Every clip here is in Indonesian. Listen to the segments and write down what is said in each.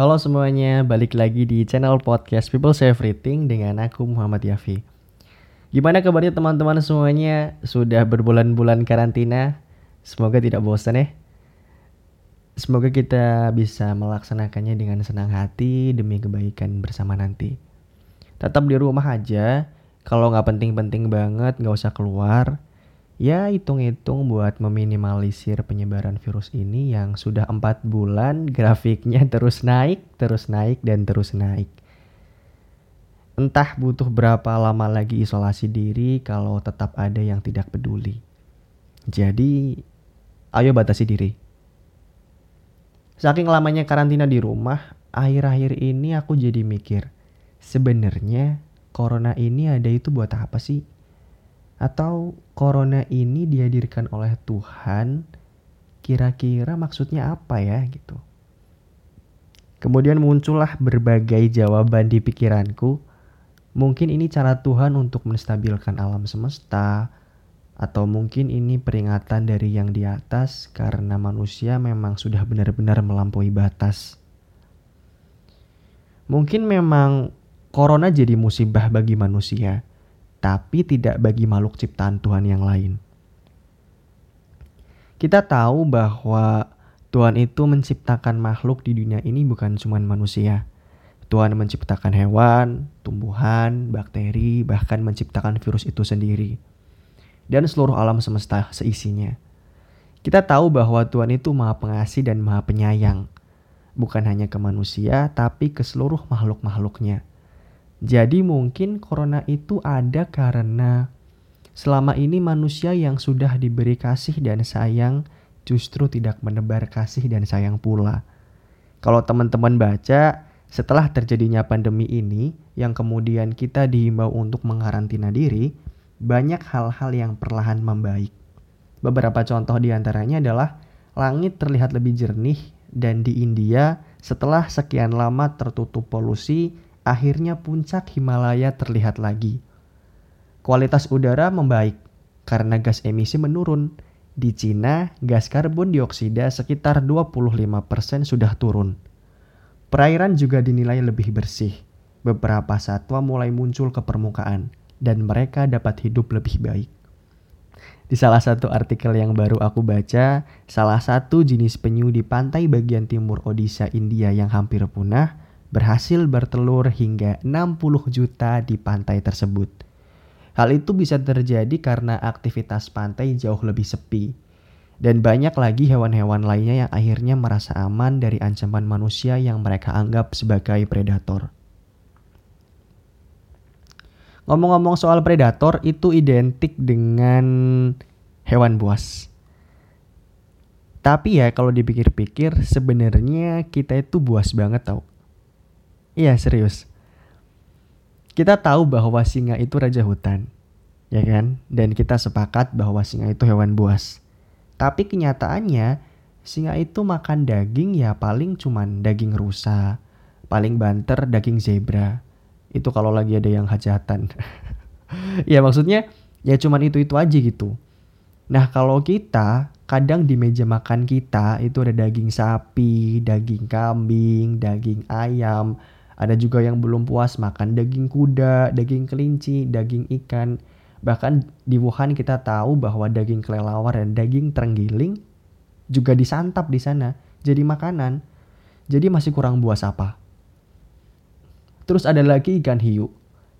Halo semuanya, balik lagi di channel podcast People Say Everything dengan aku Muhammad Yafi. Gimana kabarnya teman-teman semuanya? Sudah berbulan-bulan karantina? Semoga tidak bosan ya. Semoga kita bisa melaksanakannya dengan senang hati demi kebaikan bersama nanti. Tetap di rumah aja, kalau nggak penting-penting banget nggak usah keluar ya hitung-hitung buat meminimalisir penyebaran virus ini yang sudah empat bulan grafiknya terus naik, terus naik, dan terus naik. Entah butuh berapa lama lagi isolasi diri kalau tetap ada yang tidak peduli. Jadi, ayo batasi diri. Saking lamanya karantina di rumah, akhir-akhir ini aku jadi mikir, sebenarnya corona ini ada itu buat apa sih? Atau corona ini dihadirkan oleh Tuhan, kira-kira maksudnya apa ya gitu. Kemudian muncullah berbagai jawaban di pikiranku. Mungkin ini cara Tuhan untuk menstabilkan alam semesta, atau mungkin ini peringatan dari yang di atas karena manusia memang sudah benar-benar melampaui batas. Mungkin memang corona jadi musibah bagi manusia tapi tidak bagi makhluk ciptaan Tuhan yang lain. Kita tahu bahwa Tuhan itu menciptakan makhluk di dunia ini bukan cuma manusia. Tuhan menciptakan hewan, tumbuhan, bakteri, bahkan menciptakan virus itu sendiri. Dan seluruh alam semesta seisinya. Kita tahu bahwa Tuhan itu maha pengasih dan maha penyayang. Bukan hanya ke manusia, tapi ke seluruh makhluk-makhluknya. Jadi mungkin corona itu ada karena selama ini manusia yang sudah diberi kasih dan sayang justru tidak menebar kasih dan sayang pula. Kalau teman-teman baca, setelah terjadinya pandemi ini yang kemudian kita dihimbau untuk mengarantina diri, banyak hal-hal yang perlahan membaik. Beberapa contoh di antaranya adalah langit terlihat lebih jernih dan di India setelah sekian lama tertutup polusi, akhirnya puncak Himalaya terlihat lagi. Kualitas udara membaik karena gas emisi menurun. Di Cina, gas karbon dioksida sekitar 25% sudah turun. Perairan juga dinilai lebih bersih. Beberapa satwa mulai muncul ke permukaan dan mereka dapat hidup lebih baik. Di salah satu artikel yang baru aku baca, salah satu jenis penyu di pantai bagian timur Odisha, India yang hampir punah berhasil bertelur hingga 60 juta di pantai tersebut. Hal itu bisa terjadi karena aktivitas pantai jauh lebih sepi. Dan banyak lagi hewan-hewan lainnya yang akhirnya merasa aman dari ancaman manusia yang mereka anggap sebagai predator. Ngomong-ngomong soal predator itu identik dengan hewan buas. Tapi ya kalau dipikir-pikir sebenarnya kita itu buas banget tau. Iya serius. Kita tahu bahwa singa itu raja hutan, ya kan? Dan kita sepakat bahwa singa itu hewan buas. Tapi kenyataannya singa itu makan daging ya paling cuman daging rusa, paling banter daging zebra. Itu kalau lagi ada yang hajatan. ya maksudnya ya cuman itu-itu aja gitu. Nah kalau kita kadang di meja makan kita itu ada daging sapi, daging kambing, daging ayam, ada juga yang belum puas makan daging kuda, daging kelinci, daging ikan. Bahkan di Wuhan kita tahu bahwa daging kelelawar dan daging terenggiling juga disantap di sana jadi makanan. Jadi masih kurang buas apa. Terus ada lagi ikan hiu,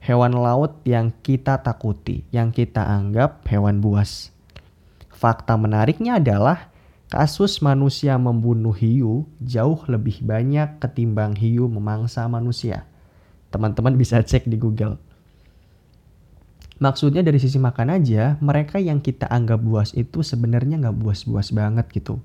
hewan laut yang kita takuti, yang kita anggap hewan buas. Fakta menariknya adalah Kasus manusia membunuh hiu jauh lebih banyak ketimbang hiu memangsa manusia. Teman-teman bisa cek di Google. Maksudnya dari sisi makan aja, mereka yang kita anggap buas itu sebenarnya nggak buas-buas banget gitu.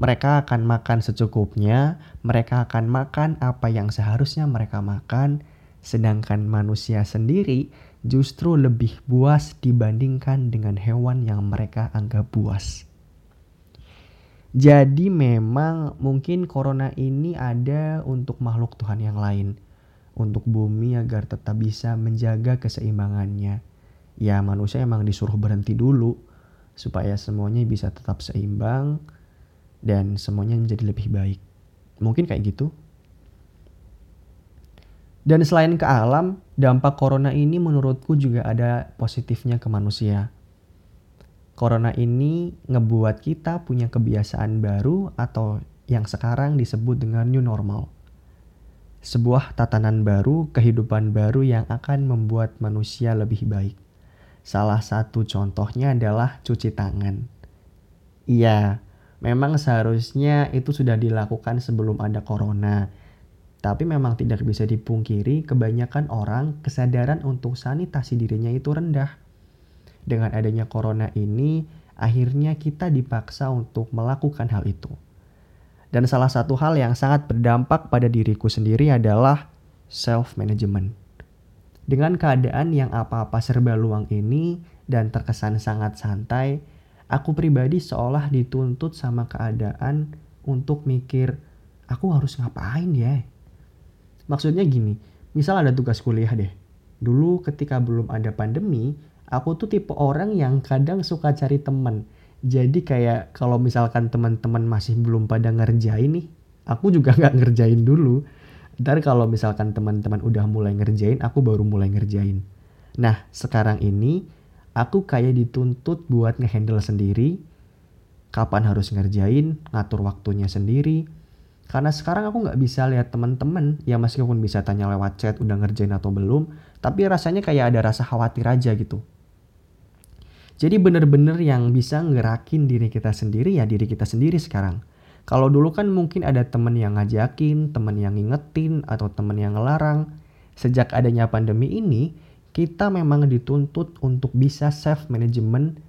Mereka akan makan secukupnya, mereka akan makan apa yang seharusnya mereka makan, sedangkan manusia sendiri justru lebih buas dibandingkan dengan hewan yang mereka anggap buas. Jadi memang mungkin corona ini ada untuk makhluk Tuhan yang lain. Untuk bumi agar tetap bisa menjaga keseimbangannya. Ya manusia emang disuruh berhenti dulu. Supaya semuanya bisa tetap seimbang. Dan semuanya menjadi lebih baik. Mungkin kayak gitu. Dan selain ke alam, dampak corona ini menurutku juga ada positifnya ke manusia. Corona ini ngebuat kita punya kebiasaan baru atau yang sekarang disebut dengan new normal. Sebuah tatanan baru, kehidupan baru yang akan membuat manusia lebih baik. Salah satu contohnya adalah cuci tangan. Iya, memang seharusnya itu sudah dilakukan sebelum ada corona tapi memang tidak bisa dipungkiri kebanyakan orang kesadaran untuk sanitasi dirinya itu rendah. Dengan adanya corona ini, akhirnya kita dipaksa untuk melakukan hal itu. Dan salah satu hal yang sangat berdampak pada diriku sendiri adalah self-management. Dengan keadaan yang apa-apa serba luang ini dan terkesan sangat santai, aku pribadi seolah dituntut sama keadaan untuk mikir, aku harus ngapain ya? Maksudnya gini, misal ada tugas kuliah deh. Dulu ketika belum ada pandemi, aku tuh tipe orang yang kadang suka cari temen. Jadi kayak kalau misalkan teman-teman masih belum pada ngerjain nih, aku juga nggak ngerjain dulu. Ntar kalau misalkan teman-teman udah mulai ngerjain, aku baru mulai ngerjain. Nah, sekarang ini aku kayak dituntut buat ngehandle sendiri, kapan harus ngerjain, ngatur waktunya sendiri, karena sekarang aku nggak bisa lihat teman-teman ya meskipun bisa tanya lewat chat udah ngerjain atau belum, tapi rasanya kayak ada rasa khawatir aja gitu. Jadi bener-bener yang bisa ngerakin diri kita sendiri ya diri kita sendiri sekarang. Kalau dulu kan mungkin ada temen yang ngajakin, temen yang ngingetin, atau temen yang ngelarang. Sejak adanya pandemi ini, kita memang dituntut untuk bisa self-management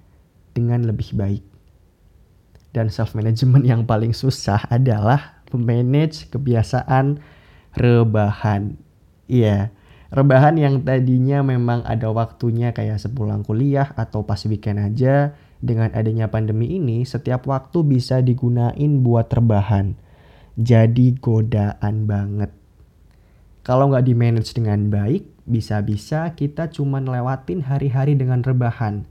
dengan lebih baik. Dan self-management yang paling susah adalah memanage kebiasaan rebahan. Iya, rebahan yang tadinya memang ada waktunya kayak sepulang kuliah atau pas weekend aja. Dengan adanya pandemi ini, setiap waktu bisa digunain buat rebahan. Jadi godaan banget. Kalau nggak di-manage dengan baik, bisa-bisa kita cuma lewatin hari-hari dengan rebahan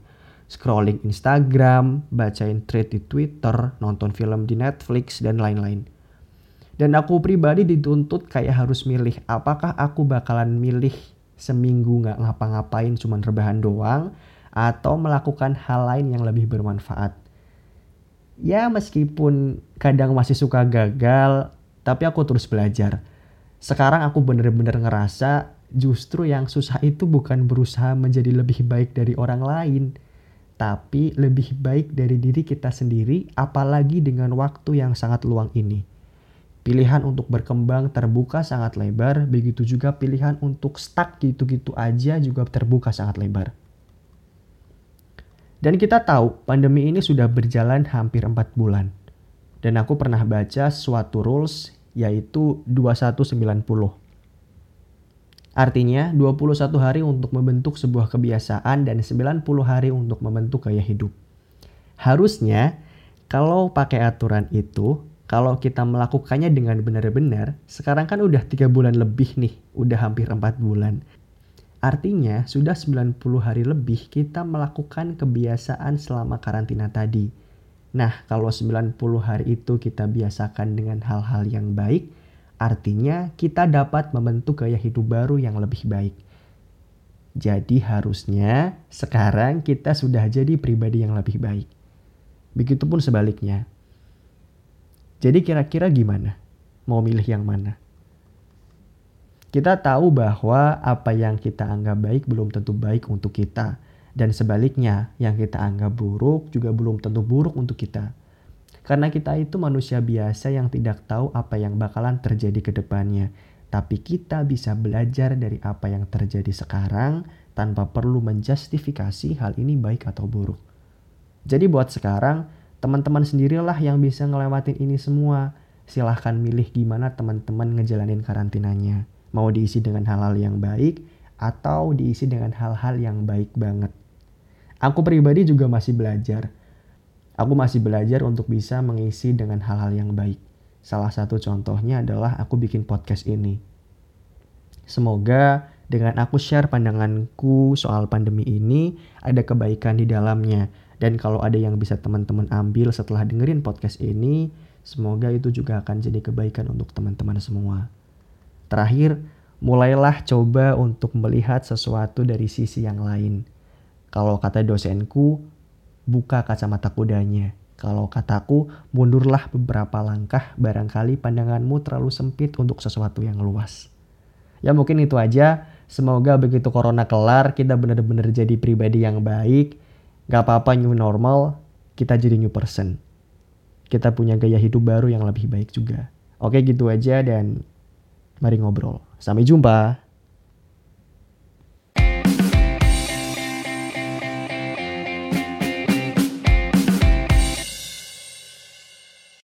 scrolling Instagram, bacain thread di Twitter, nonton film di Netflix, dan lain-lain. Dan aku pribadi dituntut kayak harus milih apakah aku bakalan milih seminggu nggak ngapa-ngapain cuman rebahan doang atau melakukan hal lain yang lebih bermanfaat. Ya meskipun kadang masih suka gagal, tapi aku terus belajar. Sekarang aku bener-bener ngerasa justru yang susah itu bukan berusaha menjadi lebih baik dari orang lain, tapi lebih baik dari diri kita sendiri apalagi dengan waktu yang sangat luang ini. Pilihan untuk berkembang terbuka sangat lebar, begitu juga pilihan untuk stuck gitu-gitu aja juga terbuka sangat lebar. Dan kita tahu pandemi ini sudah berjalan hampir 4 bulan. Dan aku pernah baca suatu rules yaitu 2190. Artinya 21 hari untuk membentuk sebuah kebiasaan dan 90 hari untuk membentuk gaya hidup. Harusnya kalau pakai aturan itu kalau kita melakukannya dengan benar-benar, sekarang kan udah tiga bulan lebih nih, udah hampir empat bulan. Artinya sudah 90 hari lebih kita melakukan kebiasaan selama karantina tadi. Nah, kalau 90 hari itu kita biasakan dengan hal-hal yang baik, artinya kita dapat membentuk gaya hidup baru yang lebih baik. Jadi harusnya sekarang kita sudah jadi pribadi yang lebih baik. Begitupun sebaliknya. Jadi kira-kira gimana? Mau milih yang mana? Kita tahu bahwa apa yang kita anggap baik belum tentu baik untuk kita. Dan sebaliknya, yang kita anggap buruk juga belum tentu buruk untuk kita. Karena kita itu manusia biasa yang tidak tahu apa yang bakalan terjadi ke depannya. Tapi kita bisa belajar dari apa yang terjadi sekarang tanpa perlu menjustifikasi hal ini baik atau buruk. Jadi buat sekarang, teman-teman sendirilah yang bisa ngelewatin ini semua. Silahkan milih gimana teman-teman ngejalanin karantinanya. Mau diisi dengan hal-hal yang baik atau diisi dengan hal-hal yang baik banget. Aku pribadi juga masih belajar. Aku masih belajar untuk bisa mengisi dengan hal-hal yang baik. Salah satu contohnya adalah aku bikin podcast ini. Semoga dengan aku share pandanganku soal pandemi ini ada kebaikan di dalamnya dan kalau ada yang bisa teman-teman ambil setelah dengerin podcast ini, semoga itu juga akan jadi kebaikan untuk teman-teman semua. Terakhir, mulailah coba untuk melihat sesuatu dari sisi yang lain. Kalau kata dosenku, buka kacamata kudanya. Kalau kataku, mundurlah beberapa langkah, barangkali pandanganmu terlalu sempit untuk sesuatu yang luas. Ya mungkin itu aja. Semoga begitu corona kelar, kita benar-benar jadi pribadi yang baik. Gak apa-apa new normal, kita jadi new person. Kita punya gaya hidup baru yang lebih baik juga. Oke gitu aja dan mari ngobrol. Sampai jumpa.